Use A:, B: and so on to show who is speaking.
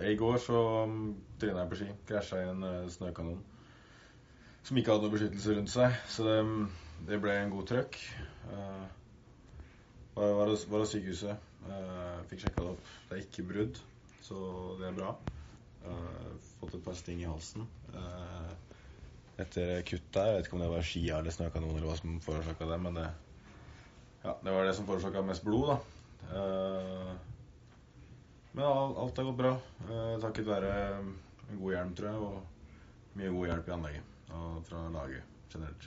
A: I går så um, tryna jeg på ski. Krasja i en uh, snøkanon som ikke hadde noe beskyttelse rundt seg. Så det, um, det ble en god trøkk. Uh, var, var, hos- sykehuset. Uh, fikk sjekka det opp. Det er ikke brudd, så det er bra. Uh, fått et par sting i halsen. Uh, etter kutt der. Jeg vet ikke om det var skia eller snøkanon eller hva som forårsaka det, men det, ja, det var det som forårsaka mest blod, da. Men alt har gått bra. Uh, takket være en god hjelm, tror jeg, og mye god hjelp i anlegget og fra laget generelt.